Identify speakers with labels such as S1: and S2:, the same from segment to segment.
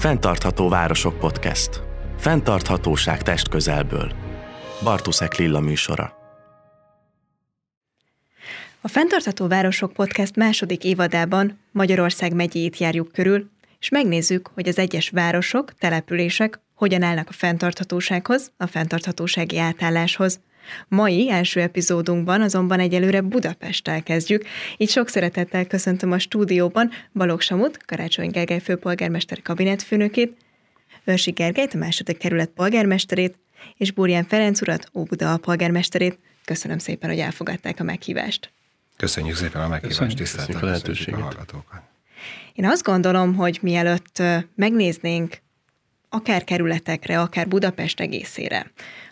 S1: Fentartható Városok Podcast. Fentarthatóság test közelből. Bartuszek Lilla műsora.
S2: A Fentartható Városok Podcast második évadában Magyarország megyét járjuk körül, és megnézzük, hogy az egyes városok, települések hogyan állnak a fenntarthatósághoz, a fenntarthatósági átálláshoz. Mai első epizódunkban azonban egyelőre Budapesttel kezdjük, így sok szeretettel köszöntöm a stúdióban Balogh Samut, Karácsony Gergely főpolgármester kabinetfőnökét, Őrsi Gergelyt, a második kerület polgármesterét, és Burján Ferenc urat, Óbuda a polgármesterét. Köszönöm szépen, hogy elfogadták a meghívást.
S3: Köszönjük szépen a meghívást, tiszteltek a lehetőséget. A hallgatókat.
S2: Én azt gondolom, hogy mielőtt megnéznénk akár kerületekre, akár Budapest egészére,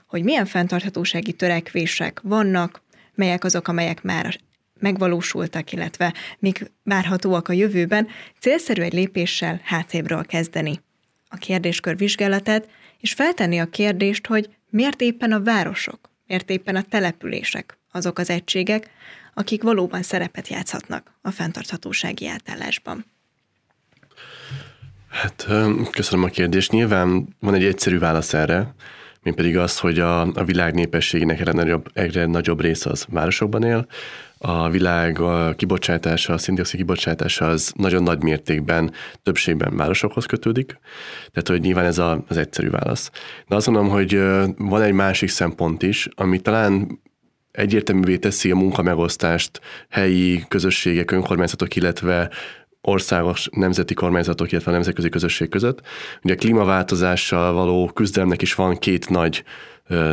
S2: hogy milyen fenntarthatósági törekvések vannak, melyek azok, amelyek már megvalósultak, illetve mik várhatóak a jövőben, célszerű egy lépéssel hátrébről kezdeni a kérdéskör vizsgálatát, és feltenni a kérdést, hogy miért éppen a városok, miért éppen a települések azok az egységek, akik valóban szerepet játszhatnak a fenntarthatósági átállásban.
S4: Hát köszönöm a kérdést. Nyilván van egy egyszerű válasz erre, mint pedig az, hogy a, a világ népességének egyre nagyobb, egyre nagyobb része az városokban él, a világ a kibocsátása, a szindioxid kibocsátása az nagyon nagy mértékben, többségben városokhoz kötődik, tehát hogy nyilván ez a, az egyszerű válasz. De azt mondom, hogy van egy másik szempont is, ami talán egyértelművé teszi a munkamegosztást helyi közösségek, önkormányzatok, illetve országos nemzeti kormányzatok, illetve a nemzetközi közösség között. Ugye a klímaváltozással való küzdelemnek is van két nagy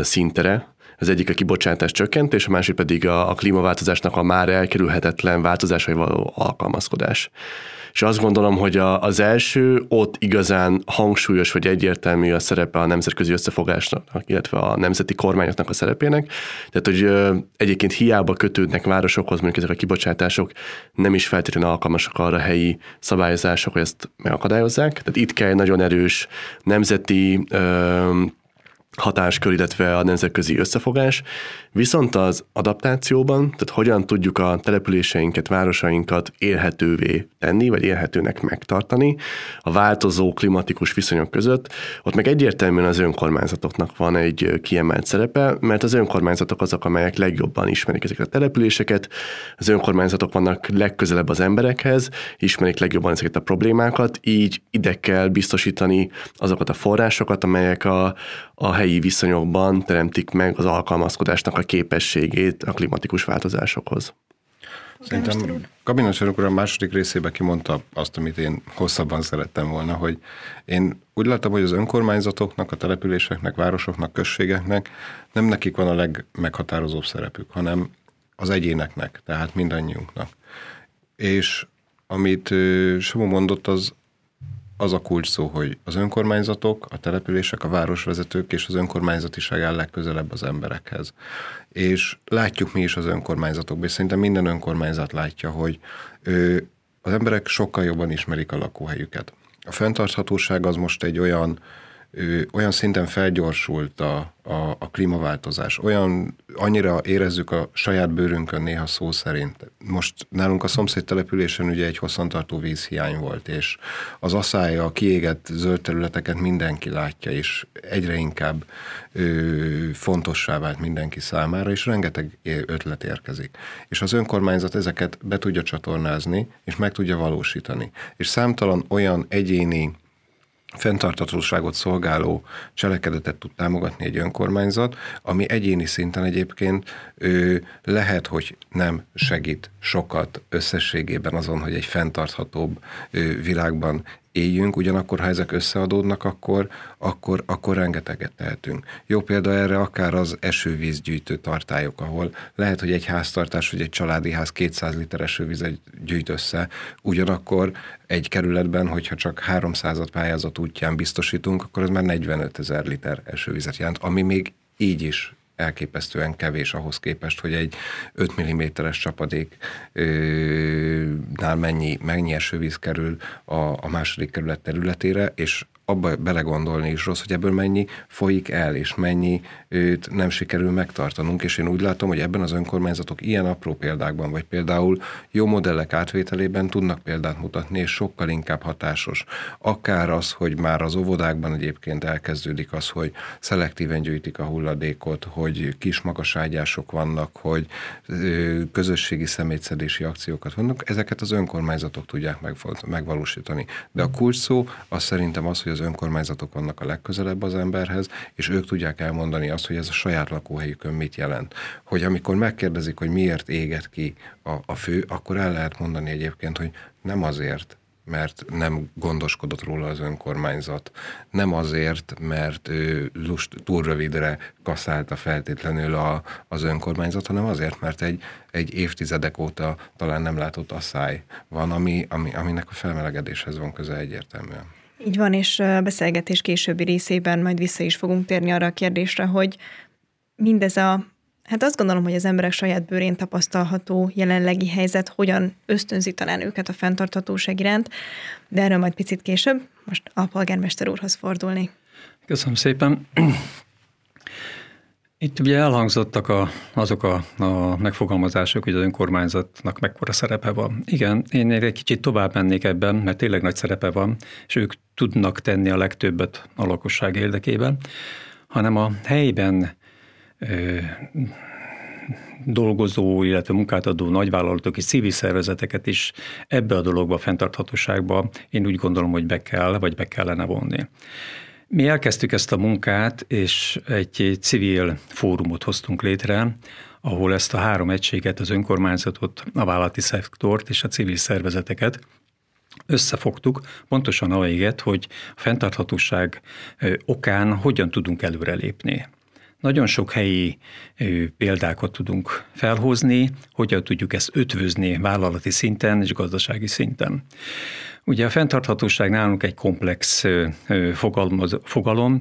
S4: szintere, az egyik a kibocsátás csökkentés, a másik pedig a, a klímaváltozásnak a már elkerülhetetlen változásai való alkalmazkodás. És azt gondolom, hogy a, az első ott igazán hangsúlyos vagy egyértelmű a szerepe a nemzetközi összefogásnak, illetve a nemzeti kormányoknak a szerepének. Tehát, hogy egyébként hiába kötődnek városokhoz, mondjuk ezek a kibocsátások nem is feltétlenül alkalmasak arra helyi szabályozások, hogy ezt megakadályozzák. Tehát itt kell nagyon erős nemzeti hatáskör, illetve a nemzetközi összefogás, viszont az adaptációban, tehát hogyan tudjuk a településeinket, városainkat élhetővé tenni, vagy élhetőnek megtartani a változó klimatikus viszonyok között, ott meg egyértelműen az önkormányzatoknak van egy kiemelt szerepe, mert az önkormányzatok azok, amelyek legjobban ismerik ezeket a településeket, az önkormányzatok vannak legközelebb az emberekhez, ismerik legjobban ezeket a problémákat, így ide kell biztosítani azokat a forrásokat, amelyek a, a helyi viszonyokban teremtik meg az alkalmazkodásnak a képességét a klimatikus változásokhoz.
S3: Szerintem Kabinocser úr a második részében kimondta azt, amit én hosszabban szerettem volna, hogy én úgy láttam, hogy az önkormányzatoknak, a településeknek, városoknak, községeknek nem nekik van a legmeghatározóbb szerepük, hanem az egyéneknek, tehát mindannyiunknak. És amit Samu mondott, az az a kulcs szó, hogy az önkormányzatok, a települések, a városvezetők és az önkormányzatiság áll legközelebb az emberekhez. És látjuk mi is az önkormányzatokban, és szerintem minden önkormányzat látja, hogy ő, az emberek sokkal jobban ismerik a lakóhelyüket. A fenntarthatóság az most egy olyan olyan szinten felgyorsult a, a, a klímaváltozás, olyan annyira érezzük a saját bőrünkön néha szó szerint. Most nálunk a szomszéd településen ugye egy hosszantartó vízhiány volt, és az asszája, a kiégett zöld területeket mindenki látja, és egyre inkább ö, fontossá vált mindenki számára, és rengeteg ötlet érkezik. És az önkormányzat ezeket be tudja csatornázni, és meg tudja valósítani. És számtalan olyan egyéni fenntartatóságot szolgáló cselekedetet tud támogatni egy önkormányzat, ami egyéni szinten egyébként ő lehet, hogy nem segít sokat összességében azon, hogy egy fenntarthatóbb világban éljünk, ugyanakkor ha ezek összeadódnak, akkor, akkor, akkor rengeteget tehetünk. Jó példa erre akár az esővízgyűjtő tartályok, ahol lehet, hogy egy háztartás vagy egy családi ház 200 liter esővizet gyűjt össze, ugyanakkor egy kerületben, hogyha csak 300 pályázat útján biztosítunk, akkor az már 45 ezer liter esővizet jelent, ami még így is elképesztően kevés ahhoz képest, hogy egy 5 mm-es csapadéknál mennyi, mennyi esővíz kerül a, a második kerület területére, és abba belegondolni is rossz, hogy ebből mennyi folyik el, és mennyi őt nem sikerül megtartanunk, és én úgy látom, hogy ebben az önkormányzatok ilyen apró példákban, vagy például jó modellek átvételében tudnak példát mutatni, és sokkal inkább hatásos. Akár az, hogy már az óvodákban egyébként elkezdődik az, hogy szelektíven gyűjtik a hulladékot, hogy kis magaságyások vannak, hogy közösségi szemétszedési akciókat vannak, ezeket az önkormányzatok tudják megvalósítani. De a kulcs szó az szerintem az, hogy az önkormányzatok vannak a legközelebb az emberhez, és ők tudják elmondani azt, hogy ez a saját lakóhelyükön mit jelent. Hogy amikor megkérdezik, hogy miért éget ki a, a fő, akkor el lehet mondani egyébként, hogy nem azért, mert nem gondoskodott róla az önkormányzat. Nem azért, mert ő lust, túl rövidre kaszálta feltétlenül a, az önkormányzat, hanem azért, mert egy, egy évtizedek óta talán nem látott asszály van, ami, ami, aminek a felmelegedéshez van köze egyértelműen.
S2: Így van, és beszélgetés későbbi részében majd vissza is fogunk térni arra a kérdésre, hogy mindez a Hát azt gondolom, hogy az emberek saját bőrén tapasztalható jelenlegi helyzet hogyan ösztönzi talán őket a fenntarthatóság iránt, de erről majd picit később. Most a polgármester úrhoz fordulni.
S5: Köszönöm szépen. Itt ugye elhangzottak a, azok a, a megfogalmazások, hogy az önkormányzatnak mekkora szerepe van. Igen, én egy kicsit tovább mennék ebben, mert tényleg nagy szerepe van, és ők tudnak tenni a legtöbbet a lakosság érdekében, hanem a helyben ö, dolgozó, illetve munkátadó nagyvállalatok és civil szervezeteket is ebbe a dologba, a fenntarthatóságba én úgy gondolom, hogy be kell, vagy be kellene vonni. Mi elkezdtük ezt a munkát, és egy civil fórumot hoztunk létre, ahol ezt a három egységet, az önkormányzatot, a vállalati szektort és a civil szervezeteket összefogtuk, pontosan a véget, hogy a fenntarthatóság okán hogyan tudunk előrelépni. Nagyon sok helyi példákat tudunk felhozni, hogyan tudjuk ezt ötvözni vállalati szinten és gazdasági szinten. Ugye a fenntarthatóság nálunk egy komplex fogalom,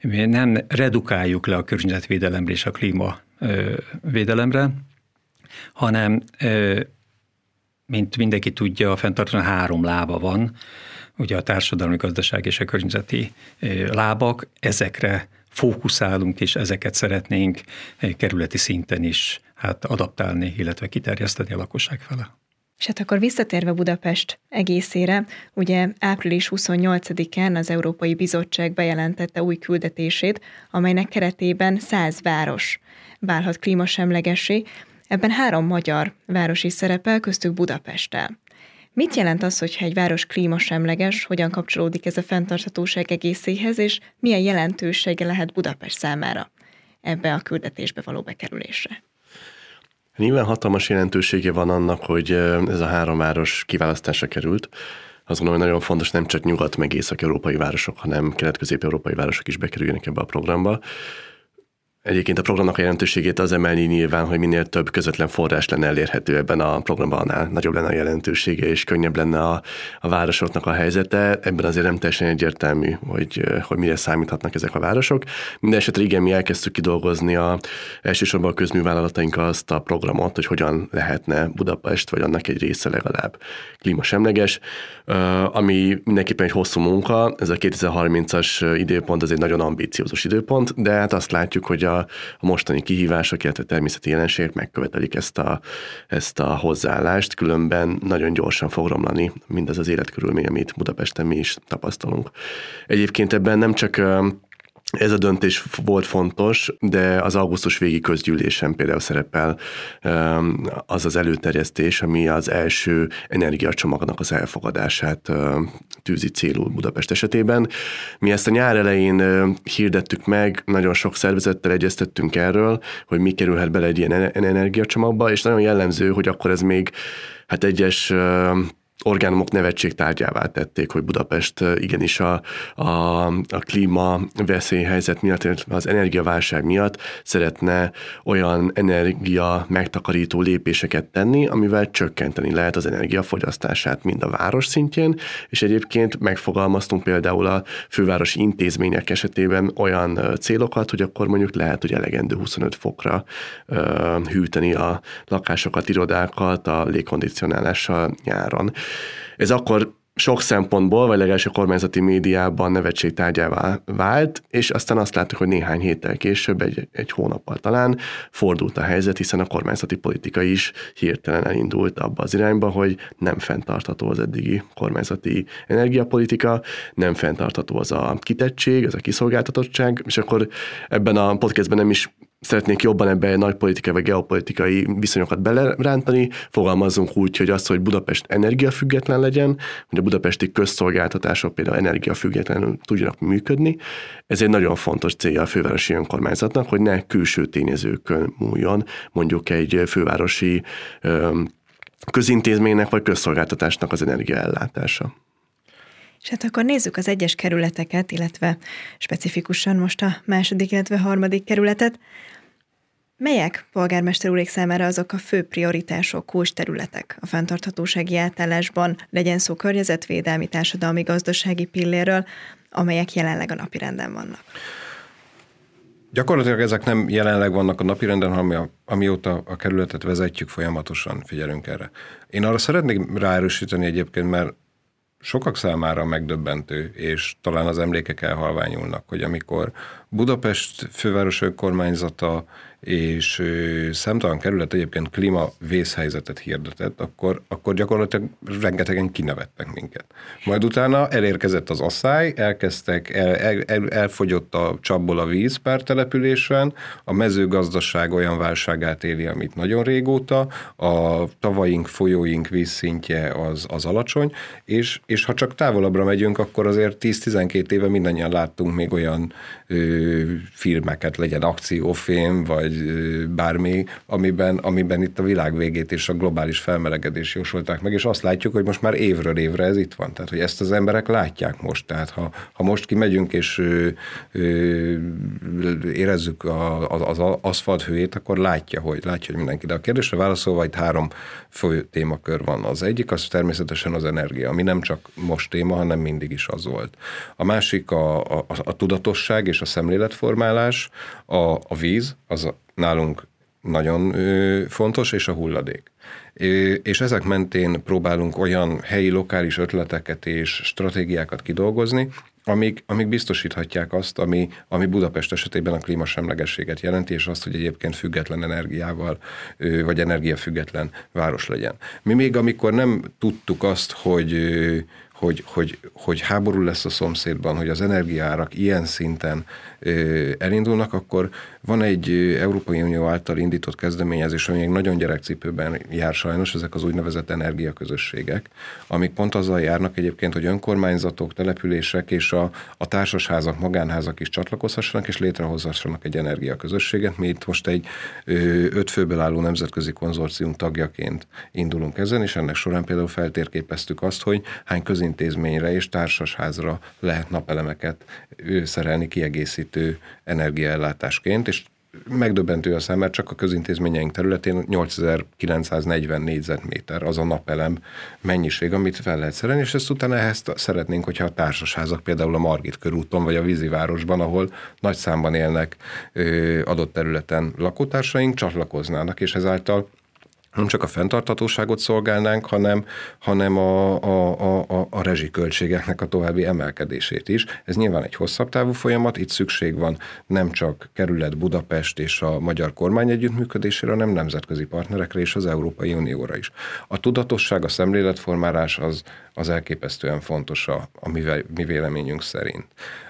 S5: mi nem redukáljuk le a környezetvédelemre és a klímavédelemre, hanem mint mindenki tudja, a fenntarthatóság három lába van, ugye a társadalmi, gazdaság és a környezeti lábak, ezekre fókuszálunk, és ezeket szeretnénk kerületi szinten is hát adaptálni, illetve kiterjeszteni a lakosság fele.
S2: És hát akkor visszatérve Budapest egészére, ugye április 28-án az Európai Bizottság bejelentette új küldetését, amelynek keretében száz város válhat klímasemlegessé, ebben három magyar város is szerepel, köztük Budapesttel. Mit jelent az, hogyha egy város klímasemleges, hogyan kapcsolódik ez a fenntarthatóság egészéhez, és milyen jelentősége lehet Budapest számára ebbe a küldetésbe való bekerülésre?
S4: Nyilván hatalmas jelentősége van annak, hogy ez a három város kiválasztásra került. Azt gondolom, hogy nagyon fontos nem csak nyugat meg észak-európai városok, hanem kelet-közép-európai városok is bekerüljenek ebbe a programba. Egyébként a programnak a jelentőségét az emelni nyilván, hogy minél több közvetlen forrás lenne elérhető ebben a programban, annál nagyobb lenne a jelentősége, és könnyebb lenne a, a városoknak a helyzete. Ebben azért nem teljesen egyértelmű, hogy, hogy mire számíthatnak ezek a városok. Minden esetre igen, mi elkezdtük kidolgozni a, elsősorban a közművállalataink azt a programot, hogy hogyan lehetne Budapest, vagy annak egy része legalább klímasemleges, ami mindenképpen egy hosszú munka. Ez a 2030-as időpont, ez egy nagyon ambíciózus időpont, de hát azt látjuk, hogy a a, mostani kihívások, illetve természeti jelenségek megkövetelik ezt a, ezt a hozzáállást, különben nagyon gyorsan fog romlani mindaz az életkörülmény, amit Budapesten mi is tapasztalunk. Egyébként ebben nem csak ez a döntés volt fontos, de az augusztus végi közgyűlésen például szerepel az az előterjesztés, ami az első energiacsomagnak az elfogadását tűzi célul Budapest esetében. Mi ezt a nyár elején hirdettük meg, nagyon sok szervezettel egyeztettünk erről, hogy mi kerülhet bele egy ilyen energiacsomagba, és nagyon jellemző, hogy akkor ez még hát egyes orgánumok nevetségtárgyává tették, hogy Budapest igenis a, a, a klíma veszélyhelyzet miatt, az energiaválság miatt szeretne olyan energia megtakarító lépéseket tenni, amivel csökkenteni lehet az energiafogyasztását mind a város szintjén, és egyébként megfogalmaztunk például a fővárosi intézmények esetében olyan célokat, hogy akkor mondjuk lehet, hogy elegendő 25 fokra uh, hűteni a lakásokat, irodákat a légkondicionálással nyáron. Ez akkor sok szempontból, vagy legalábbis a kormányzati médiában nevetségtárgyává vált, és aztán azt láttuk, hogy néhány héttel később, egy, egy hónappal talán fordult a helyzet, hiszen a kormányzati politika is hirtelen elindult abba az irányba, hogy nem fenntartható az eddigi kormányzati energiapolitika, nem fenntartható az a kitettség, az a kiszolgáltatottság, és akkor ebben a podcastben nem is szeretnék jobban ebbe nagy politikai vagy geopolitikai viszonyokat belerántani, fogalmazzunk úgy, hogy az, hogy Budapest energiafüggetlen legyen, hogy a budapesti közszolgáltatások például energiafüggetlenül tudjanak működni. Ez egy nagyon fontos célja a fővárosi önkormányzatnak, hogy ne külső tényezőkön múljon mondjuk egy fővárosi közintézménynek vagy közszolgáltatásnak az energiaellátása.
S2: És hát akkor nézzük az egyes kerületeket, illetve specifikusan most a második, illetve harmadik kerületet. Melyek polgármester úrék számára azok a fő prioritások, kulcs területek a fenntarthatósági átállásban, legyen szó környezetvédelmi, társadalmi, gazdasági pillérről, amelyek jelenleg a napirenden vannak?
S3: Gyakorlatilag ezek nem jelenleg vannak a napirenden, hanem amióta a kerületet vezetjük, folyamatosan figyelünk erre. Én arra szeretnék ráerősíteni egyébként, mert sokak számára megdöbbentő, és talán az emlékek elhalványulnak, hogy amikor Budapest főváros önkormányzata és szemtalan kerület egyébként klíma hirdetett, akkor, akkor gyakorlatilag rengetegen kinevettek minket. Majd utána elérkezett az asszály, elkezdtek, el, el, el, elfogyott a csapból a víz pár településen, a mezőgazdaság olyan válságát éli, amit nagyon régóta, a tavaink, folyóink vízszintje az, az alacsony, és, és ha csak távolabbra megyünk, akkor azért 10-12 éve mindannyian láttunk még olyan ö, filmeket, legyen akciófilm, vagy vagy bármi, amiben, amiben itt a világ végét és a globális felmelegedés jósolták meg, és azt látjuk, hogy most már évről évre ez itt van. Tehát, hogy ezt az emberek látják most. Tehát, ha, ha most kimegyünk és ö, ö, érezzük a, az, az aszfalt hőjét, akkor látja, hogy látja, hogy mindenki. De a kérdésre válaszolva itt három fő témakör van. Az egyik az természetesen az energia, ami nem csak most téma, hanem mindig is az volt. A másik a, a, a tudatosság és a szemléletformálás, a, a víz, az nálunk nagyon fontos, és a hulladék. És ezek mentén próbálunk olyan helyi, lokális ötleteket és stratégiákat kidolgozni, amik, amik biztosíthatják azt, ami, ami Budapest esetében a klímasemlegességet jelenti, és azt, hogy egyébként független energiával, vagy energiafüggetlen város legyen. Mi még amikor nem tudtuk azt, hogy hogy, hogy, hogy háború lesz a szomszédban, hogy az energiárak ilyen szinten elindulnak, akkor van egy Európai Unió által indított kezdeményezés, ami még nagyon gyerekcipőben jár sajnos, ezek az úgynevezett energiaközösségek, amik pont azzal járnak egyébként, hogy önkormányzatok, települések és a, a társasházak, magánházak is csatlakozhassanak és létrehozhassanak egy energiaközösséget. Mi itt most egy öt főből álló nemzetközi konzorcium tagjaként indulunk ezen, és ennek során például feltérképeztük azt, hogy hány közintézményre és társasházra lehet napelemeket szerelni kiegészítő energiaellátásként, és megdöbbentő a szám, mert csak a közintézményeink területén 8940 négyzetméter az a napelem mennyiség, amit fel lehet szerelni, és ezt utána ehhez szeretnénk, hogyha a társasházak például a Margit körúton, vagy a vízivárosban, ahol nagy számban élnek adott területen lakótársaink, csatlakoznának, és ezáltal nem csak a fenntartatóságot szolgálnánk, hanem, hanem a, a, a, a rezsiköltségeknek a további emelkedését is. Ez nyilván egy hosszabb távú folyamat, itt szükség van nem csak kerület Budapest és a magyar kormány együttműködésére, hanem nemzetközi partnerekre és az Európai Unióra is. A tudatosság, a szemléletformálás az, az elképesztően fontos a, a mi, mi véleményünk szerint.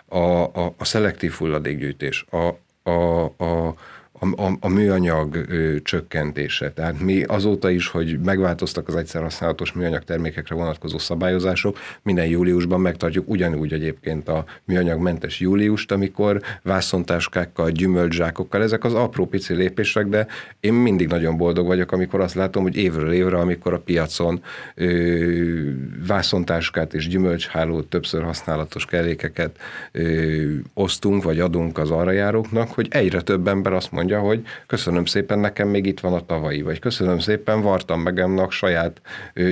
S3: A, a, a szelektív hulladékgyűjtés, a, a, a a, a, a műanyag ö, csökkentése. Tehát mi azóta is, hogy megváltoztak az egyszer használatos műanyag termékekre vonatkozó szabályozások, minden júliusban megtartjuk ugyanúgy egyébként a műanyagmentes júliust, amikor vászontáskákkal, gyümölcszsákokkal, ezek az apró pici lépések, de én mindig nagyon boldog vagyok, amikor azt látom, hogy évről évre, amikor a piacon ö, vászontáskát és gyümölcshálót, többször használatos kellékeket ö, osztunk, vagy adunk az arra járóknak, hogy egyre több ember azt mondja, mondja, hogy köszönöm szépen, nekem még itt van a tavalyi, vagy köszönöm szépen, vartam meg annak saját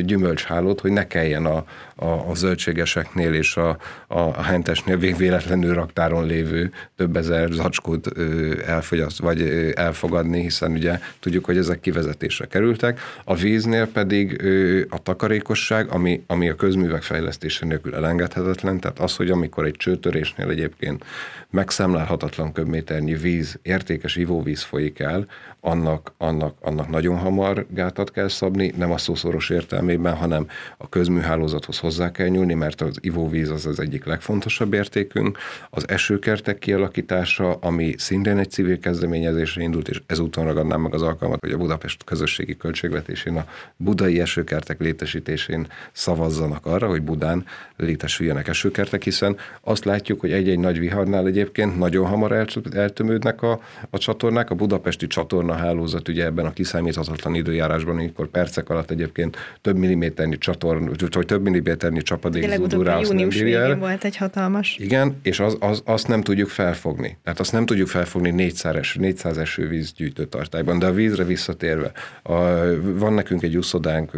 S3: gyümölcshálót, hogy ne kelljen a, a, a zöldségeseknél és a, a, hentesnél végvéletlenül raktáron lévő több ezer zacskót elfogyaszt, vagy elfogadni, hiszen ugye tudjuk, hogy ezek kivezetésre kerültek. A víznél pedig a takarékosság, ami, ami a közművek fejlesztése nélkül elengedhetetlen, tehát az, hogy amikor egy csőtörésnél egyébként megszemlálhatatlan köbméternyi víz, értékes ivóvíz folyik el, annak, annak, annak nagyon hamar gátat kell szabni, nem a szószoros értelmében, hanem a közműhálózathoz hozzá kell nyúlni, mert az ivóvíz az az egyik legfontosabb értékünk. Az esőkertek kialakítása, ami szintén egy civil kezdeményezésre indult, és ezúton ragadnám meg az alkalmat, hogy a Budapest közösségi költségvetésén a budai esőkertek létesítésén szavazzanak arra, hogy Budán létesüljenek esőkertek, hiszen azt látjuk, hogy egy-egy nagy viharnál egyébként nagyon hamar eltömődnek a, a csatornák, a budapesti csatorna hálózat ugye ebben a kiszámíthatatlan időjárásban, amikor percek alatt egyébként több milliméternyi csatorn, vagy több milliméternyi csapadék zúdul rá, azt
S2: nem volt egy hatalmas.
S3: Igen, és az, az, azt nem tudjuk felfogni. Tehát azt nem tudjuk felfogni 400, eső, 400 esővíz gyűjtőtartályban. De a vízre visszatérve, a, van nekünk egy úszodánk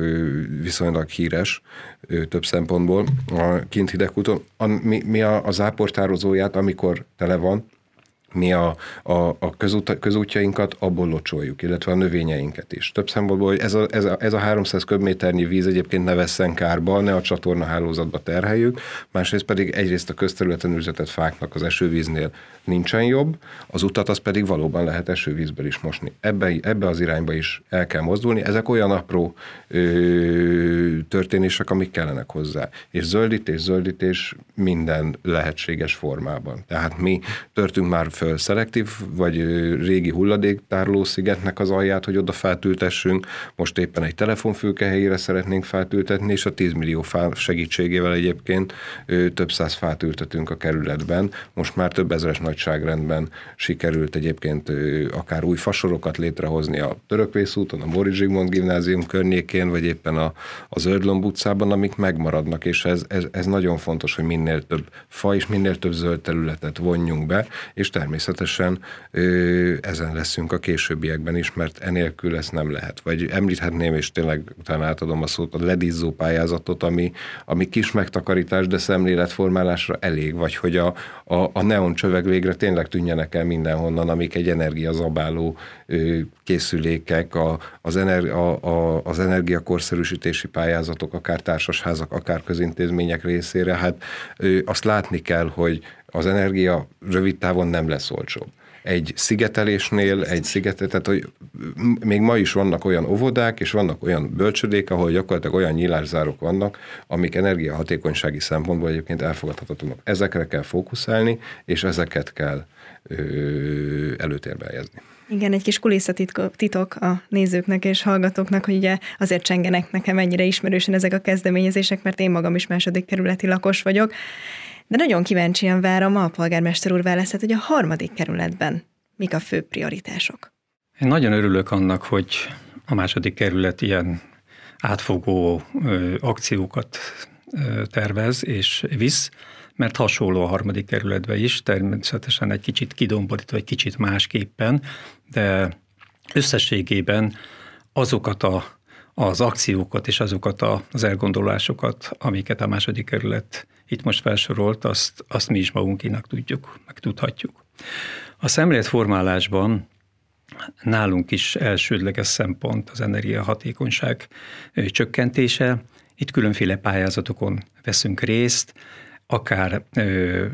S3: viszonylag híres, több szempontból, a kint hidegúton, a, mi, mi a, a záportározóját, amikor tele van, mi a, a, a közút, közútjainkat abból locsoljuk, illetve a növényeinket is. Több szempontból, hogy ez a, ez, a, ez a 300 köbméternyi víz egyébként ne vesszen kárba, ne a csatorna hálózatba terheljük, másrészt pedig egyrészt a közterületen ültetett fáknak az esővíznél nincsen jobb, az utat az pedig valóban lehet esővízből is mosni. Ebbe, ebbe az irányba is el kell mozdulni. Ezek olyan apró ö, történések, amik kellenek hozzá. És zöldítés, zöldítés minden lehetséges formában. Tehát mi törtünk már föl szelektív, vagy régi hulladéktárló szigetnek az alját, hogy oda feltültessünk. Most éppen egy telefonfülke helyére szeretnénk feltültetni, és a 10 millió fá segítségével egyébként több száz fát ültetünk a kerületben. Most már több ezeres nagyságrendben sikerült egyébként akár új fasorokat létrehozni a Törökvészúton, a Móricz Zsigmond gimnázium környékén, vagy éppen a, a Zöldlomb utcában, amik megmaradnak, és ez, ez, ez nagyon fontos, hogy minél több fa és minél több zöld területet vonjunk be, és természetesen természetesen ezen leszünk a későbbiekben is, mert enélkül ezt nem lehet. Vagy említhetném, és tényleg utána átadom a szót, a ledizzó pályázatot, ami, ami kis megtakarítás, de szemléletformálásra elég, vagy hogy a, a, a neon csöveg végre tényleg tűnjenek el mindenhonnan, amik egy energiazabáló készülékek, a, az, ener, a, a, az energiakorszerűsítési pályázatok, akár társasházak, akár közintézmények részére, hát azt látni kell, hogy az energia rövid távon nem lesz olcsóbb. Egy szigetelésnél, egy szigetet, tehát hogy még ma is vannak olyan óvodák, és vannak olyan bölcsödék, ahol gyakorlatilag olyan nyílászárok vannak, amik energiahatékonysági szempontból egyébként elfogadhatatlanok. Ezekre kell fókuszálni, és ezeket kell ö, előtérbe helyezni.
S2: Igen, egy kis kulisszatitok a nézőknek és hallgatóknak, hogy ugye azért csengenek nekem ennyire ismerősen ezek a kezdeményezések, mert én magam is második kerületi lakos vagyok. De nagyon kíváncsian várom a polgármester úr válaszát, hogy a harmadik kerületben mik a fő prioritások.
S5: Én nagyon örülök annak, hogy a második kerület ilyen átfogó ö, akciókat ö, tervez és visz, mert hasonló a harmadik kerületben is, természetesen egy kicsit kidomborítva, egy kicsit másképpen, de összességében azokat a, az akciókat és azokat a, az elgondolásokat, amiket a második kerület itt most felsorolt, azt, azt mi is magunkinak tudjuk, meg tudhatjuk. A szemléletformálásban nálunk is elsődleges szempont az energiahatékonyság csökkentése. Itt különféle pályázatokon veszünk részt, akár ö,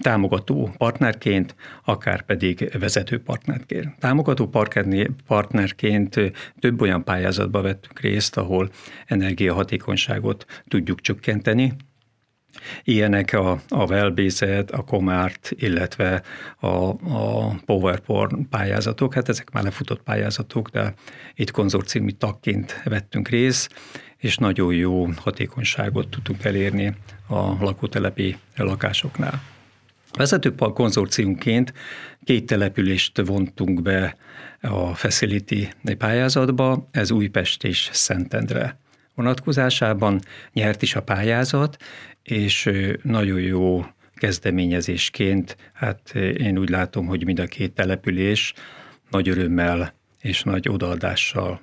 S5: támogató partnerként, akár pedig vezető partnerként. Támogató partnerként több olyan pályázatba vettünk részt, ahol energiahatékonyságot tudjuk csökkenteni, Ilyenek a, a Velbézet, a Komárt, illetve a, a PowerPoint pályázatok. Hát ezek már lefutott pályázatok, de itt konzorciumi tagként vettünk részt, és nagyon jó hatékonyságot tudtunk elérni a lakótelepi lakásoknál. Vezető konzorciumként két települést vontunk be a Facility pályázatba, ez Újpest és Szentendre vonatkozásában nyert is a pályázat, és nagyon jó kezdeményezésként, hát én úgy látom, hogy mind a két település nagy örömmel és nagy odaadással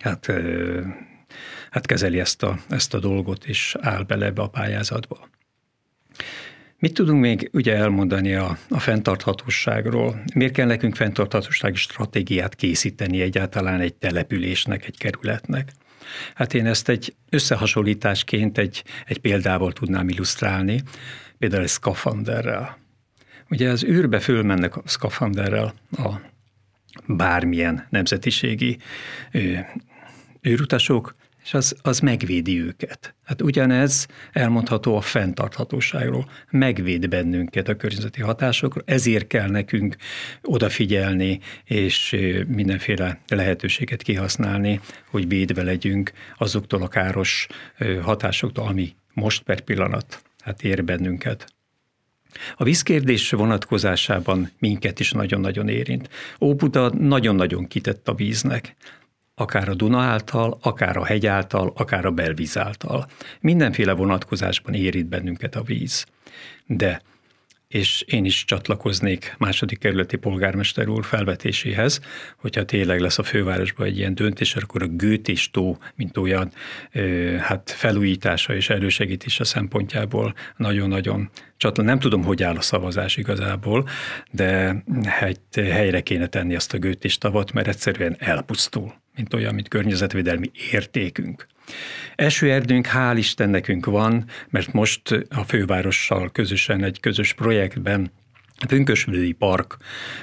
S5: hát hát kezeli ezt a, ezt a dolgot, és áll bele ebbe a pályázatba. Mit tudunk még ugye elmondani a, a fenntarthatóságról? Miért kell nekünk fenntarthatósági stratégiát készíteni egyáltalán egy településnek, egy kerületnek? Hát én ezt egy összehasonlításként egy, egy példával tudnám illusztrálni, például egy szkafanderrel. Ugye az űrbe fölmennek a szkafanderrel a bármilyen nemzetiségi űrutasok, és az, az megvédi őket. Hát ugyanez elmondható a fenntarthatóságról. Megvéd bennünket a környezeti hatásokról, ezért kell nekünk odafigyelni, és mindenféle lehetőséget kihasználni, hogy védve legyünk azoktól a káros hatásoktól, ami most per pillanat hát ér bennünket. A vízkérdés vonatkozásában minket is nagyon-nagyon érint. Óbuda nagyon-nagyon kitett a víznek akár a Duna által, akár a hegy által, akár a belvíz által. Mindenféle vonatkozásban érít bennünket a víz. De és én is csatlakoznék második kerületi polgármester úr felvetéséhez, hogyha tényleg lesz a fővárosban egy ilyen döntés, akkor a Gőtés tó, mint olyan hát felújítása és elősegítése szempontjából nagyon-nagyon csatla. Nem tudom, hogy áll a szavazás igazából, de hát helyre kéne tenni azt a Gőtés tavat, mert egyszerűen elpusztul, mint olyan, mint környezetvédelmi értékünk. Esőerdőnk hál' Isten nekünk van, mert most a fővárossal közösen egy közös projektben a Pünkösvölgyi Park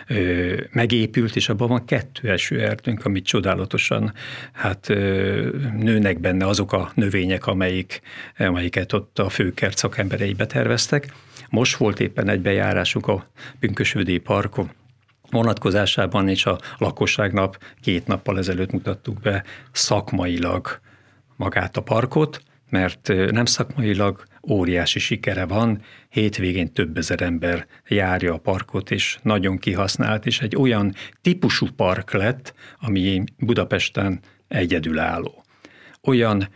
S5: ö, megépült, és abban van kettő esőerdőnk, amit csodálatosan hát ö, nőnek benne azok a növények, amelyik, amelyiket ott a főkert szakemberei beterveztek. Most volt éppen egy bejárásuk a Pünkösvölgyi Parkon, vonatkozásában, és a lakosságnap két nappal ezelőtt mutattuk be szakmailag magát a parkot, mert nem szakmailag óriási sikere van, hétvégén több ezer ember járja a parkot, és nagyon kihasznált, és egy olyan típusú park lett, ami Budapesten egyedülálló. Olyan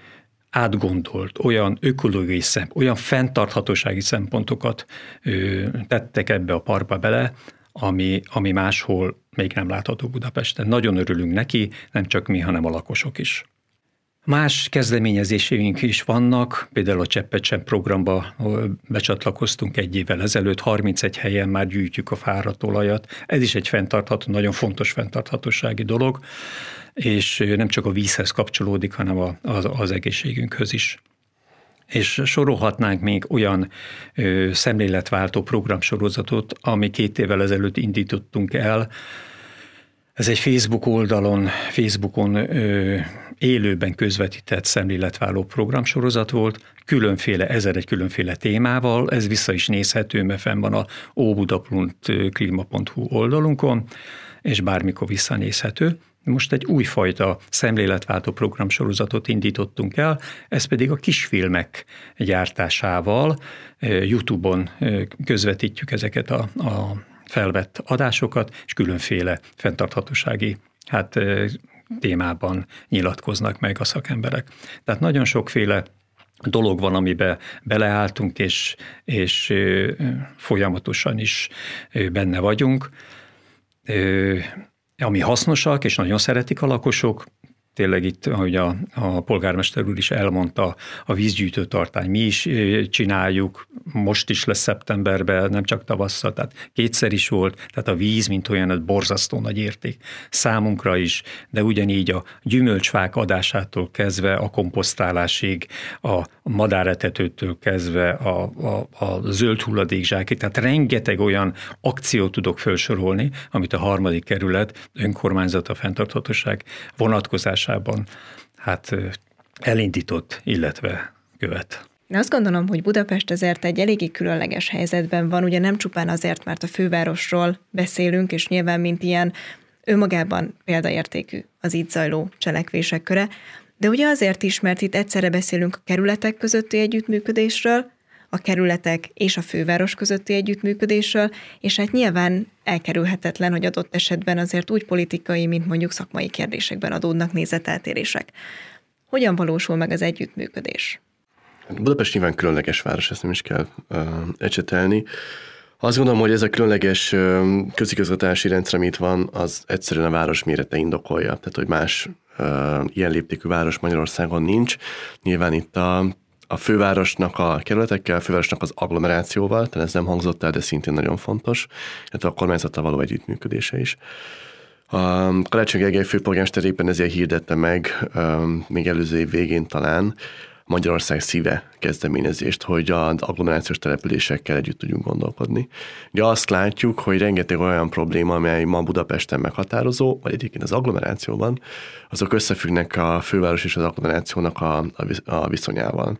S5: átgondolt, olyan ökológiai szem, olyan fenntarthatósági szempontokat ö, tettek ebbe a parkba bele, ami, ami máshol még nem látható Budapesten. Nagyon örülünk neki, nem csak mi, hanem a lakosok is. Más kezdeményezéseink is vannak, például a Cseppecsen programba becsatlakoztunk egy évvel ezelőtt, 31 helyen már gyűjtjük a fáradt olajat. Ez is egy fenntartható, nagyon fontos fenntarthatósági dolog, és nem csak a vízhez kapcsolódik, hanem az, az egészségünkhöz is. És sorolhatnánk még olyan ö, szemléletváltó programsorozatot, ami két évvel ezelőtt indítottunk el, ez egy Facebook oldalon, Facebookon ö, élőben közvetített szemléletváló programsorozat volt, különféle, ezer egy különféle témával, ez vissza is nézhető, mert fenn van a óbuda.klima.hu oldalunkon, és bármikor visszanézhető. Most egy újfajta szemléletváltó programsorozatot indítottunk el, ez pedig a kisfilmek gyártásával, YouTube-on közvetítjük ezeket a, a felvett adásokat, és különféle fenntarthatósági hát, témában nyilatkoznak meg a szakemberek. Tehát nagyon sokféle dolog van, amiben beleálltunk, és, és folyamatosan is benne vagyunk, ami hasznosak, és nagyon szeretik a lakosok, tényleg itt, ahogy a, a polgármester úr is elmondta, a vízgyűjtő tartály mi is csináljuk, most is lesz szeptemberben, nem csak tavasszal, tehát kétszer is volt, tehát a víz, mint olyan, az borzasztó nagy érték számunkra is, de ugyanígy a gyümölcsfák adásától kezdve a komposztálásig, a madáretetőtől kezdve a, a, a zöld hulladékzsákig, tehát rengeteg olyan akciót tudok felsorolni, amit a harmadik kerület önkormányzata fenntarthatóság vonatkozás vonatkozásában hát elindított, illetve követ.
S2: Én azt gondolom, hogy Budapest azért egy eléggé különleges helyzetben van, ugye nem csupán azért, mert a fővárosról beszélünk, és nyilván mint ilyen önmagában példaértékű az itt zajló cselekvések köre, de ugye azért is, mert itt egyszerre beszélünk a kerületek közötti együttműködésről, a kerületek és a főváros közötti együttműködésről, és hát nyilván elkerülhetetlen, hogy adott esetben azért úgy politikai, mint mondjuk szakmai kérdésekben adódnak nézeteltérések. Hogyan valósul meg az együttműködés?
S4: Budapest nyilván különleges város, ezt nem is kell uh, ecsetelni. Azt gondolom, hogy ez a különleges közigazgatási rendszer, amit van, az egyszerűen a város mérete indokolja. Tehát, hogy más ilyen léptékű város Magyarországon nincs. Nyilván itt a a fővárosnak a kerületekkel, a fővárosnak az agglomerációval, tehát ez nem hangzott el, de szintén nagyon fontos, illetve a kormányzattal való együttműködése is. A Karácsony Gergely főpolgármester éppen ezért hirdette meg, még előző év végén talán, Magyarország szíve kezdeményezést, hogy az agglomerációs településekkel együtt tudjunk gondolkodni. Ugye azt látjuk, hogy rengeteg olyan probléma, amely ma Budapesten meghatározó, vagy egyébként az agglomerációban, azok összefüggnek a főváros és az agglomerációnak a, a viszonyával.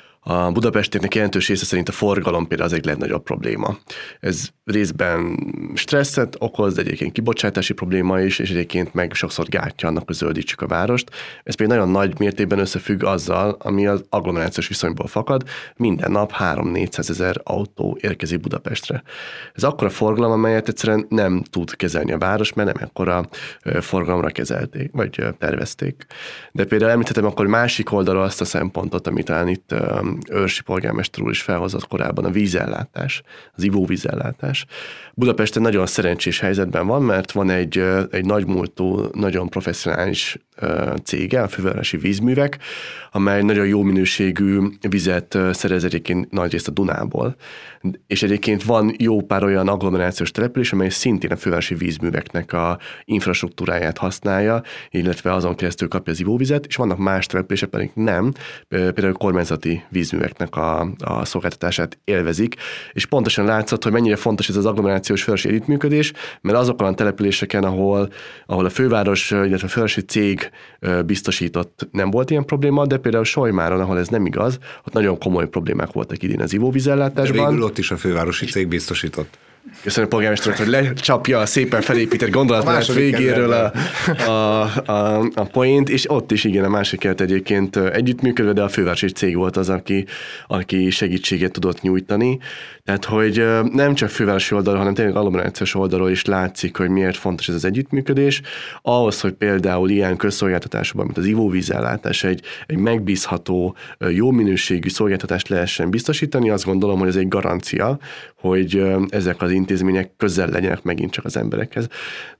S4: A budapestieknek jelentős része szerint a forgalom például az egy legnagyobb probléma. Ez részben stresszet okoz, de egyébként kibocsátási probléma is, és egyébként meg sokszor gátja annak, hogy zöldítsük a várost. Ez pedig nagyon nagy mértékben összefügg azzal, ami az agglomerációs viszonyból fakad. Minden nap 3-400 ezer autó érkezik Budapestre. Ez akkora forgalom, amelyet egyszerűen nem tud kezelni a város, mert nem ekkora forgalomra kezelték, vagy tervezték. De például említettem akkor másik oldalról azt a szempontot, amit talán itt Őrsi polgármester úr is felhozott korábban, a vízellátás, az ivóvízellátás. Budapesten nagyon szerencsés helyzetben van, mert van egy, egy nagymúltú, nagyon professzionális cége, a Fővárosi Vízművek, amely nagyon jó minőségű vizet szerez egyébként nagyrészt a Dunából. És egyébként van jó pár olyan agglomerációs település, amely szintén a fővárosi vízműveknek a infrastruktúráját használja, illetve azon keresztül kapja az ivóvizet, és vannak más települések pedig nem, például kormányzati vízműveknek a, a szolgáltatását élvezik, és pontosan látszott, hogy mennyire fontos ez az agglomerációs fővárosi együttműködés, mert azokon a településeken, ahol, ahol a főváros, illetve a fővárosi cég biztosított nem volt ilyen probléma, de például Sojmáron, ahol ez nem igaz, ott nagyon komoly problémák voltak idén az ivóvízellátásban. De
S3: végül ott is a fővárosi cég biztosított.
S4: Köszönöm polgármester, hogy lecsapja a szépen felépített gondolatmenet végéről a, a, a, a point, és ott is igen, a másik kert egyébként együttműködve, de a fővárosi cég volt az, aki, aki segítséget tudott nyújtani. Tehát, hogy nem csak fővárosi oldalról, hanem tényleg agglomerációs oldalról is látszik, hogy miért fontos ez az együttműködés. Ahhoz, hogy például ilyen közszolgáltatásokban, mint az ivóvízellátás, egy, egy megbízható, jó minőségű szolgáltatást lehessen biztosítani, azt gondolom, hogy ez egy garancia, hogy ezek az intézmények közel legyenek megint csak az emberekhez.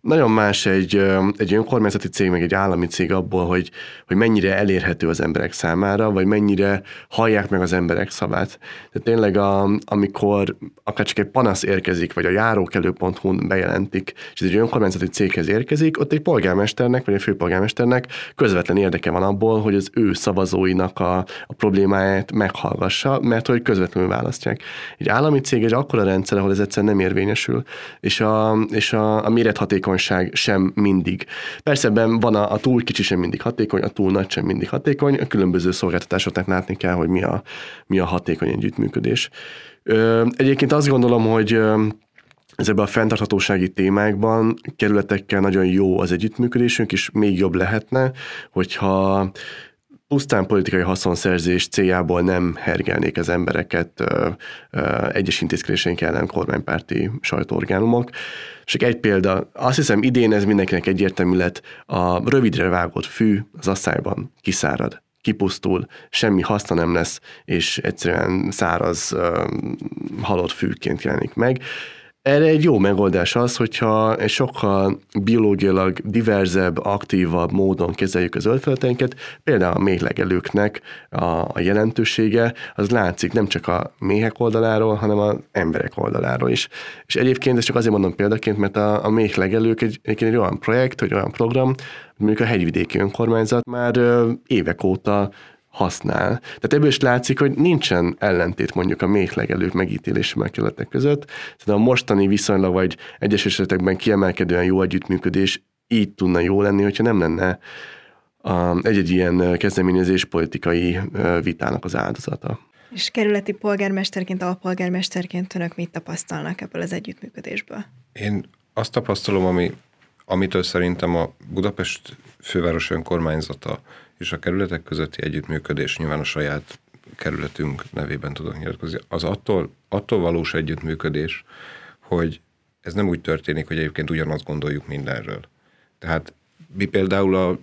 S4: Nagyon más egy, egy önkormányzati cég, meg egy állami cég abból, hogy, hogy mennyire elérhető az emberek számára, vagy mennyire hallják meg az emberek szavát. Tehát tényleg, a, amikor akár csak egy panasz érkezik, vagy a járókelő.hu-n bejelentik, és ez egy önkormányzati céghez érkezik, ott egy polgármesternek, vagy egy főpolgármesternek közvetlen érdeke van abból, hogy az ő szavazóinak a, a problémáját meghallgassa, mert hogy közvetlenül választják. Egy állami cég egy akkora rendszer, ahol ez egyszerűen nem érvényesül, és a, és a, a mérethatékonyság sem mindig. Persze ebben van a, a túl kicsi sem mindig hatékony, a túl nagy sem mindig hatékony, a különböző szolgáltatásoknak látni kell, hogy mi a, mi a hatékony együttműködés. Egyébként azt gondolom, hogy ezekben a fenntarthatósági témákban kerületekkel nagyon jó az együttműködésünk, és még jobb lehetne, hogyha pusztán politikai haszonszerzés céljából nem hergelnék az embereket ö, ö, egyes intézkedéseink ellen kormánypárti sajtóorgánumok. Csak egy példa, azt hiszem idén ez mindenkinek egyértelmű lett, a rövidre vágott fű az asszályban kiszárad kipusztul, semmi haszna nem lesz, és egyszerűen száraz, halott fűként jelenik meg. Erre egy jó megoldás az, hogyha egy sokkal biológiailag diverzebb, aktívabb módon kezeljük az zöldfelületeinket, például a méhlegelőknek a, a jelentősége, az látszik nem csak a méhek oldaláról, hanem az emberek oldaláról is. És egyébként ezt csak azért mondom példaként, mert a, a méhlegelők egy, egy, egy olyan projekt, vagy olyan program, mondjuk a hegyvidéki önkormányzat már évek óta használ. Tehát ebből is látszik, hogy nincsen ellentét mondjuk a méhlegelők megítélési megkerületek között. Tehát a mostani viszonylag vagy egyes esetekben kiemelkedően jó együttműködés így tudna jó lenni, hogyha nem lenne egy-egy ilyen kezdeményezés politikai vitának az áldozata.
S2: És kerületi polgármesterként, alpolgármesterként önök mit tapasztalnak ebből az együttműködésből?
S3: Én azt tapasztalom, ami, amitől szerintem a Budapest főváros önkormányzata és a kerületek közötti együttműködés nyilván a saját kerületünk nevében tudok nyilatkozni, az attól, attól valós együttműködés, hogy ez nem úgy történik, hogy egyébként ugyanazt gondoljuk mindenről. Tehát mi például a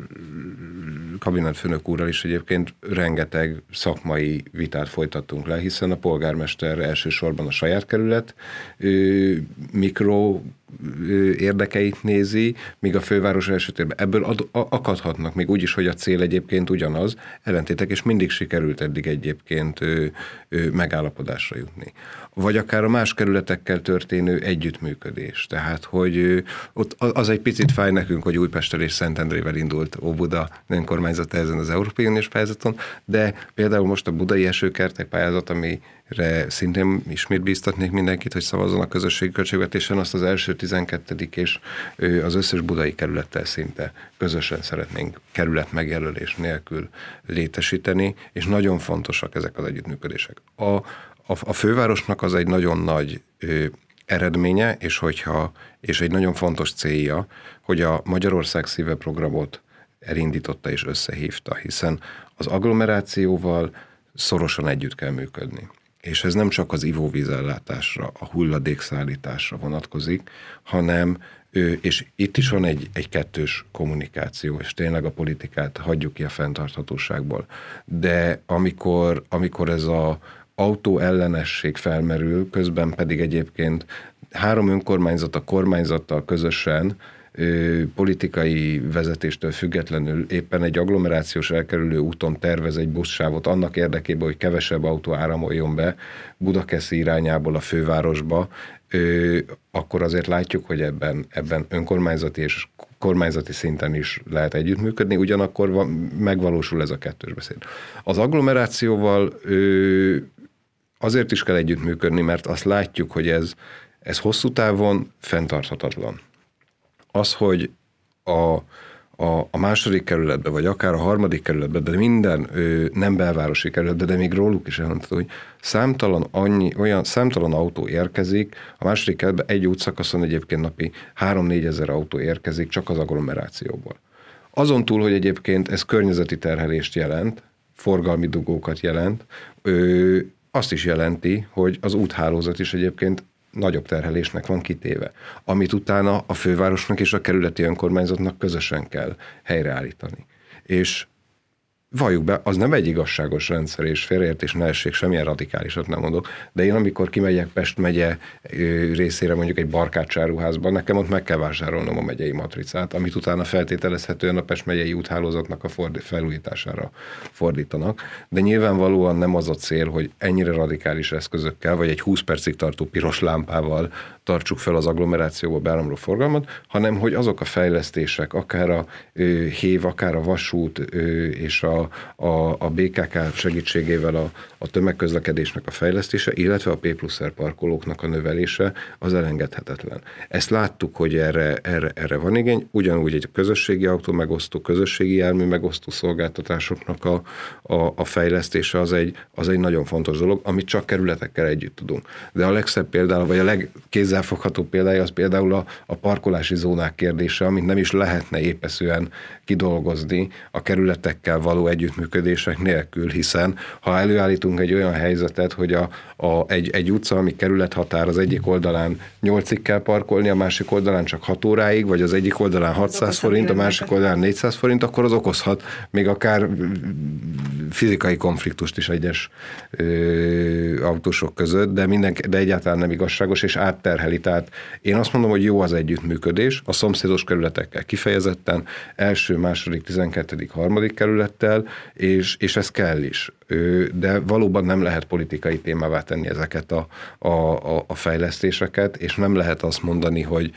S3: kabinetfőnök úrral is egyébként rengeteg szakmai vitát folytattunk le, hiszen a polgármester elsősorban a saját kerület mikro érdekeit nézi, míg a főváros esetében ebből ad, akadhatnak, még úgy is, hogy a cél egyébként ugyanaz, ellentétek, és mindig sikerült eddig egyébként ő, ő, megállapodásra jutni. Vagy akár a más kerületekkel történő együttműködés. Tehát, hogy ott az egy picit fáj nekünk, hogy Újpesttel és Szentendrével indult Óbuda önkormányzat ezen az Európai Uniós pályázaton, de például most a budai esőkertek pályázat, ami re szintén ismét bíztatnék mindenkit, hogy szavazzon a közösségi költségvetésen, azt az első 12. és az összes budai kerülettel szinte közösen szeretnénk kerület megjelölés nélkül létesíteni, és nagyon fontosak ezek az együttműködések. A, a, a fővárosnak az egy nagyon nagy ö, eredménye, és hogyha és egy nagyon fontos célja, hogy a Magyarország szíve programot elindította és összehívta, hiszen az agglomerációval szorosan együtt kell működni és ez nem csak az ivóvízellátásra, a hulladékszállításra vonatkozik, hanem és itt is van egy, egy kettős kommunikáció, és tényleg a politikát hagyjuk ki a fenntarthatóságból. De amikor, amikor ez a autó ellenesség felmerül, közben pedig egyébként három önkormányzat a kormányzattal közösen politikai vezetéstől függetlenül éppen egy agglomerációs elkerülő úton tervez egy buszsávot annak érdekében, hogy kevesebb autó áramoljon be Budakeszi irányából a fővárosba, akkor azért látjuk, hogy ebben, ebben önkormányzati és kormányzati szinten is lehet együttműködni, ugyanakkor van, megvalósul ez a kettős beszéd. Az agglomerációval azért is kell együttműködni, mert azt látjuk, hogy ez, ez hosszú távon fenntarthatatlan az, hogy a, a, a második kerületbe, vagy akár a harmadik kerületbe, de minden ő, nem belvárosi kerületbe, de még róluk is elmondható, hogy számtalan, annyi, olyan, számtalan autó érkezik, a második kerületbe egy útszakaszon egyébként napi 3-4 ezer autó érkezik csak az agglomerációból. Azon túl, hogy egyébként ez környezeti terhelést jelent, forgalmi dugókat jelent, ő, azt is jelenti, hogy az úthálózat is egyébként nagyobb terhelésnek van kitéve, amit utána a fővárosnak és a kerületi önkormányzatnak közösen kell helyreállítani. És valljuk be, az nem egy igazságos rendszer, és félreértés ne essék, semmilyen radikálisat nem mondok, de én amikor kimegyek Pest megye részére mondjuk egy barkácsáruházban, nekem ott meg kell vásárolnom a megyei matricát, amit utána feltételezhetően a Pest megyei úthálózatnak a fordít, felújítására fordítanak. De nyilvánvalóan nem az a cél, hogy ennyire radikális eszközökkel, vagy egy 20 percig tartó piros lámpával tartsuk fel az agglomerációba beáramló forgalmat, hanem hogy azok a fejlesztések, akár a ö, hév, akár a vasút ö, és a, a, a BKK segítségével a, a tömegközlekedésnek a fejlesztése, illetve a P plusz R parkolóknak a növelése az elengedhetetlen. Ezt láttuk, hogy erre, erre, erre van igény, ugyanúgy egy közösségi autó megosztó, közösségi jármű megosztó szolgáltatásoknak a, a, a fejlesztése az egy, az egy nagyon fontos dolog, amit csak kerületekkel együtt tudunk. De a legszebb például, vagy a legkézzel kézzelfogható példája az például a, a parkolási zónák kérdése, amit nem is lehetne épeszően kidolgozni a kerületekkel való együttműködések nélkül, hiszen ha előállítunk egy olyan helyzetet, hogy a, a, egy, egy utca, ami kerülethatár az egyik oldalán 8-ig kell parkolni, a másik oldalán csak 6 óráig, vagy az egyik oldalán 600 forint, a másik oldalán 400 forint, akkor az okozhat még akár fizikai konfliktust is egyes ö, autósok között, de, minden, de egyáltalán nem igazságos, és átterheli. Tehát én azt mondom, hogy jó az együttműködés, a szomszédos kerületekkel kifejezetten, első, második, tizenkettedik, harmadik kerülettel, és, és ez kell is. De valóban nem lehet politikai témává tenni ezeket a, a, a fejlesztéseket, és nem lehet azt mondani, hogy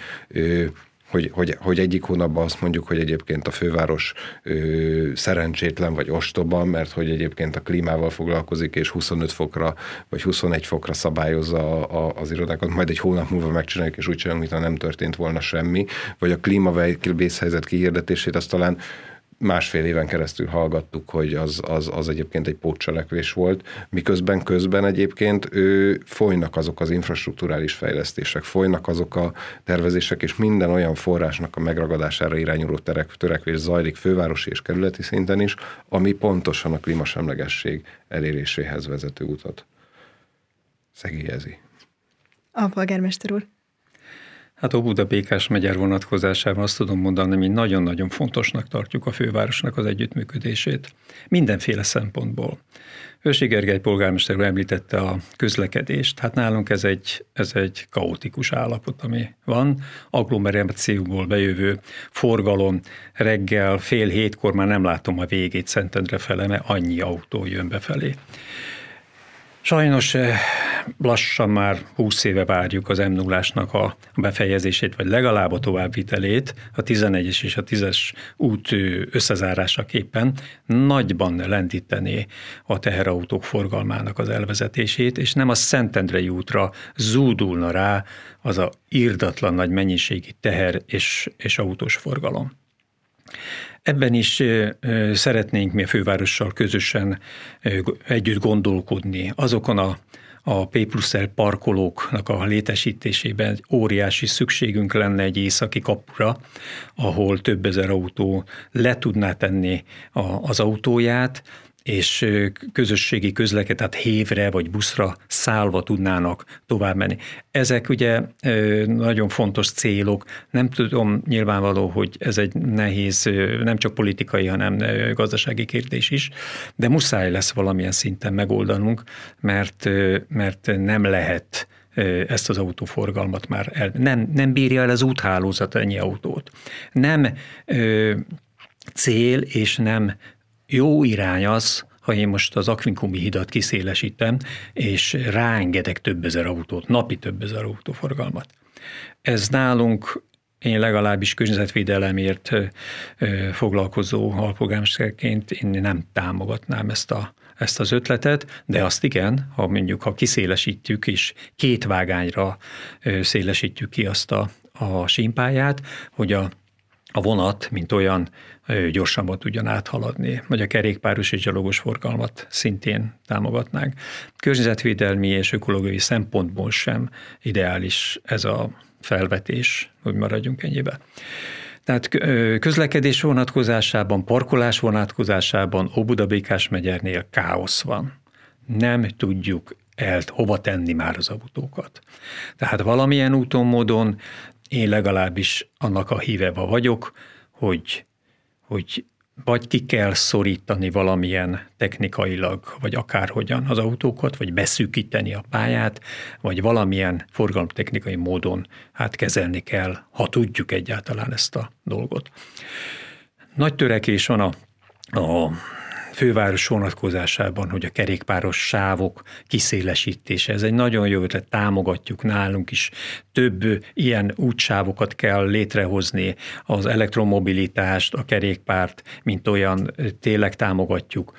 S3: hogy, hogy, hogy egyik hónapban azt mondjuk, hogy egyébként a főváros ö, szerencsétlen vagy ostoba, mert hogy egyébként a klímával foglalkozik, és 25 fokra vagy 21 fokra szabályozza a, a, az irodákat, majd egy hónap múlva megcsináljuk, és úgy csinálunk, mintha nem történt volna semmi, vagy a klímavészhelyzet kihirdetését, azt talán másfél éven keresztül hallgattuk, hogy az, az, az egyébként egy pótcselekvés volt, miközben közben egyébként ő, folynak azok az infrastruktúrális fejlesztések, folynak azok a tervezések, és minden olyan forrásnak a megragadására irányuló terek, törekvés zajlik fővárosi és kerületi szinten is, ami pontosan a klímasemlegesség eléréséhez vezető utat szegélyezi.
S2: A polgármester úr.
S5: Hát Óbuda Békás megyer vonatkozásában azt tudom mondani, mi nagyon-nagyon fontosnak tartjuk a fővárosnak az együttműködését. Mindenféle szempontból. Ősi Gergely polgármester említette a közlekedést. Hát nálunk ez egy, ez egy kaotikus állapot, ami van. Agglomerációból bejövő forgalom reggel fél hétkor már nem látom a végét Szentendre fele, mert annyi autó jön befelé. Sajnos eh, lassan már 20 éve várjuk az m 0 a befejezését, vagy legalább a továbbvitelét, a 11-es és a 10-es út összezárásaképpen nagyban lendíteni a teherautók forgalmának az elvezetését, és nem a Szentendrei útra zúdulna rá az a írdatlan nagy mennyiségi teher és, és autós forgalom. Ebben is szeretnénk mi a fővárossal közösen együtt gondolkodni azokon a a P plusz L parkolóknak a létesítésében óriási szükségünk lenne egy északi kapura, ahol több ezer autó le tudná tenni a, az autóját, és közösségi közleket, tehát hévre vagy buszra szállva tudnának tovább menni. Ezek ugye nagyon fontos célok. Nem tudom nyilvánvaló, hogy ez egy nehéz, nem csak politikai, hanem gazdasági kérdés is, de muszáj lesz valamilyen szinten megoldanunk, mert, mert nem lehet ezt az autóforgalmat már el, nem, nem bírja el az úthálózat ennyi autót. Nem cél és nem jó irány az, ha én most az Akvinkumi hidat kiszélesítem, és ráengedek több ezer autót, napi több ezer autóforgalmat. Ez nálunk én legalábbis környezetvédelemért foglalkozó alpolgármesterként én nem támogatnám ezt a ezt az ötletet, de azt igen, ha mondjuk, ha kiszélesítjük és két vágányra szélesítjük ki azt a, a símpáját, hogy a, a vonat, mint olyan gyorsabban tudjon áthaladni, vagy a kerékpáros és gyalogos forgalmat szintén támogatnánk. Környezetvédelmi és ökológiai szempontból sem ideális ez a felvetés, hogy maradjunk ennyibe. Tehát közlekedés vonatkozásában, parkolás vonatkozásában Óbudabékás megyernél káosz van. Nem tudjuk el, hova tenni már az autókat. Tehát valamilyen úton, módon én legalábbis annak a híve vagyok, hogy hogy vagy ki kell szorítani valamilyen technikailag, vagy akárhogyan az autókat, vagy beszűkíteni a pályát, vagy valamilyen forgalomtechnikai módon hát kezelni kell, ha tudjuk egyáltalán ezt a dolgot. Nagy törekés van a, a főváros vonatkozásában, hogy a kerékpáros sávok kiszélesítése. Ez egy nagyon jó ötlet, támogatjuk nálunk is. Több ilyen útsávokat kell létrehozni, az elektromobilitást, a kerékpárt, mint olyan tényleg támogatjuk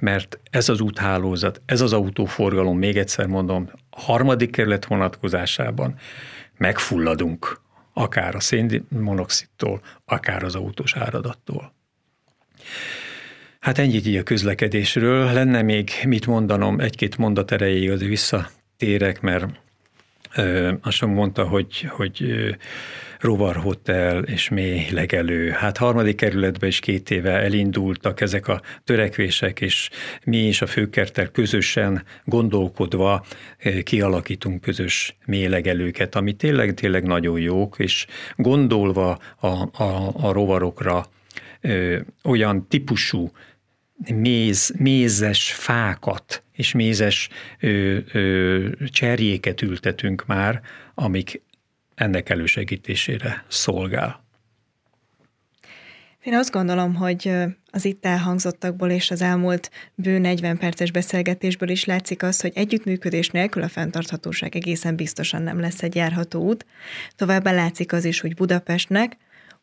S5: mert ez az úthálózat, ez az autóforgalom, még egyszer mondom, a harmadik kerület vonatkozásában megfulladunk, akár a szénmonoxidtól, akár az autós áradattól. Hát ennyit így a közlekedésről. Lenne még mit mondanom, egy-két mondat erejéig azért visszatérek, mert ö, azt mondta, hogy, hogy ö, rovarhotel és mély legelő. Hát harmadik kerületben is két éve elindultak ezek a törekvések, és mi is a főkertel közösen gondolkodva kialakítunk közös mély legelőket, ami tényleg, tényleg nagyon jók, és gondolva a, a, a rovarokra, ö, olyan típusú méz, mézes fákat és mézes ö, ö, cserjéket ültetünk már, amik ennek elősegítésére szolgál.
S2: Én azt gondolom, hogy az itt elhangzottakból és az elmúlt bő 40 perces beszélgetésből is látszik az, hogy együttműködés nélkül a fenntarthatóság egészen biztosan nem lesz egy járható út. Továbbá látszik az is, hogy Budapestnek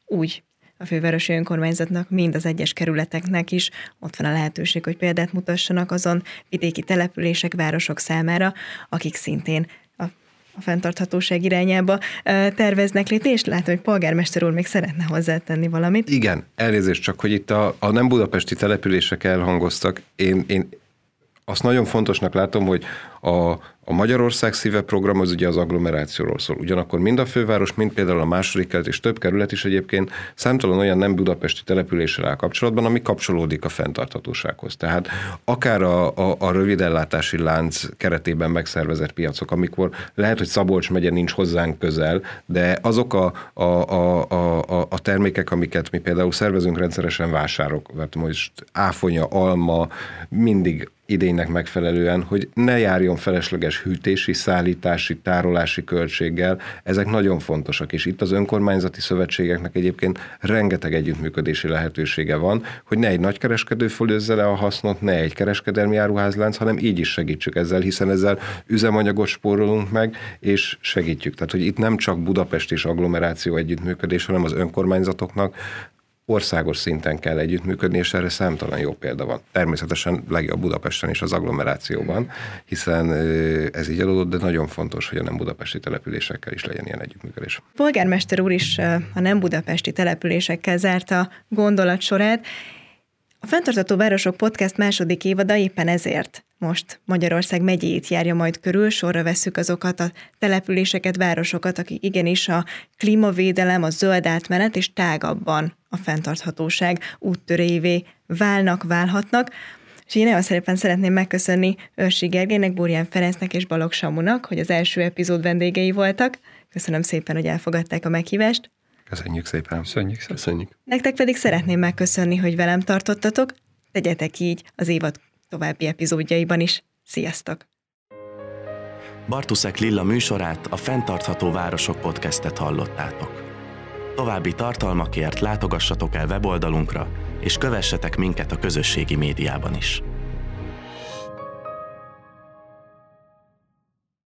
S2: úgy a fővárosi önkormányzatnak, mind az egyes kerületeknek is ott van a lehetőség, hogy példát mutassanak azon vidéki települések, városok számára, akik szintén a fenntarthatóság irányába terveznek lépni, és látom, hogy polgármester úr még szeretne hozzátenni valamit.
S3: Igen, elnézést csak, hogy itt a, a nem budapesti települések elhangoztak. Én, én azt nagyon fontosnak látom, hogy a, A Magyarország szíve program az ugye az agglomerációról szól. Ugyanakkor mind a főváros, mind például a második kelet és több kerület is egyébként számtalan olyan nem budapesti településsel áll kapcsolatban, ami kapcsolódik a fenntarthatósághoz. Tehát akár a, a, a rövidellátási lánc keretében megszervezett piacok, amikor lehet, hogy Szabolcs megye nincs hozzánk közel, de azok a, a, a, a, a termékek, amiket mi például szervezünk rendszeresen vásárok, mert most áfonya, alma, mindig idénynek megfelelően, hogy ne járjon felesleges hűtési, szállítási, tárolási költséggel. Ezek nagyon fontosak, és itt az önkormányzati szövetségeknek egyébként rengeteg együttműködési lehetősége van, hogy ne egy nagykereskedő fölözze le a hasznot, ne egy kereskedelmi áruházlánc, hanem így is segítsük ezzel, hiszen ezzel üzemanyagot spórolunk meg, és segítjük. Tehát, hogy itt nem csak Budapest és agglomeráció együttműködés, hanem az önkormányzatoknak országos szinten kell együttműködni, és erre számtalan jó példa van. Természetesen legjobb Budapesten és az agglomerációban, hiszen ez így adódott, de nagyon fontos, hogy a nem budapesti településekkel is legyen ilyen együttműködés.
S2: Polgármester úr is a nem budapesti településekkel zárta gondolatsorát. A Fentartató Városok Podcast második évada éppen ezért most Magyarország megyét járja majd körül, sorra veszük azokat a településeket, városokat, akik igenis a klímavédelem, a zöld átmenet és tágabban a fenntarthatóság úttörévé válnak, válhatnak. És én nagyon szépen szeretném megköszönni Őrsi Gergelynek, Burján Ferencnek és Balog Samunak, hogy az első epizód vendégei voltak. Köszönöm szépen, hogy elfogadták a meghívást.
S3: Köszönjük szépen.
S5: Köszönjük szépen. Köszönjük.
S2: Nektek pedig szeretném megköszönni, hogy velem tartottatok. Tegyetek így az évad további epizódjaiban is. Sziasztok!
S1: Bartuszek Lilla műsorát, a Fentartható Városok podcastet hallottátok. További tartalmakért látogassatok el weboldalunkra, és kövessetek minket a közösségi médiában is.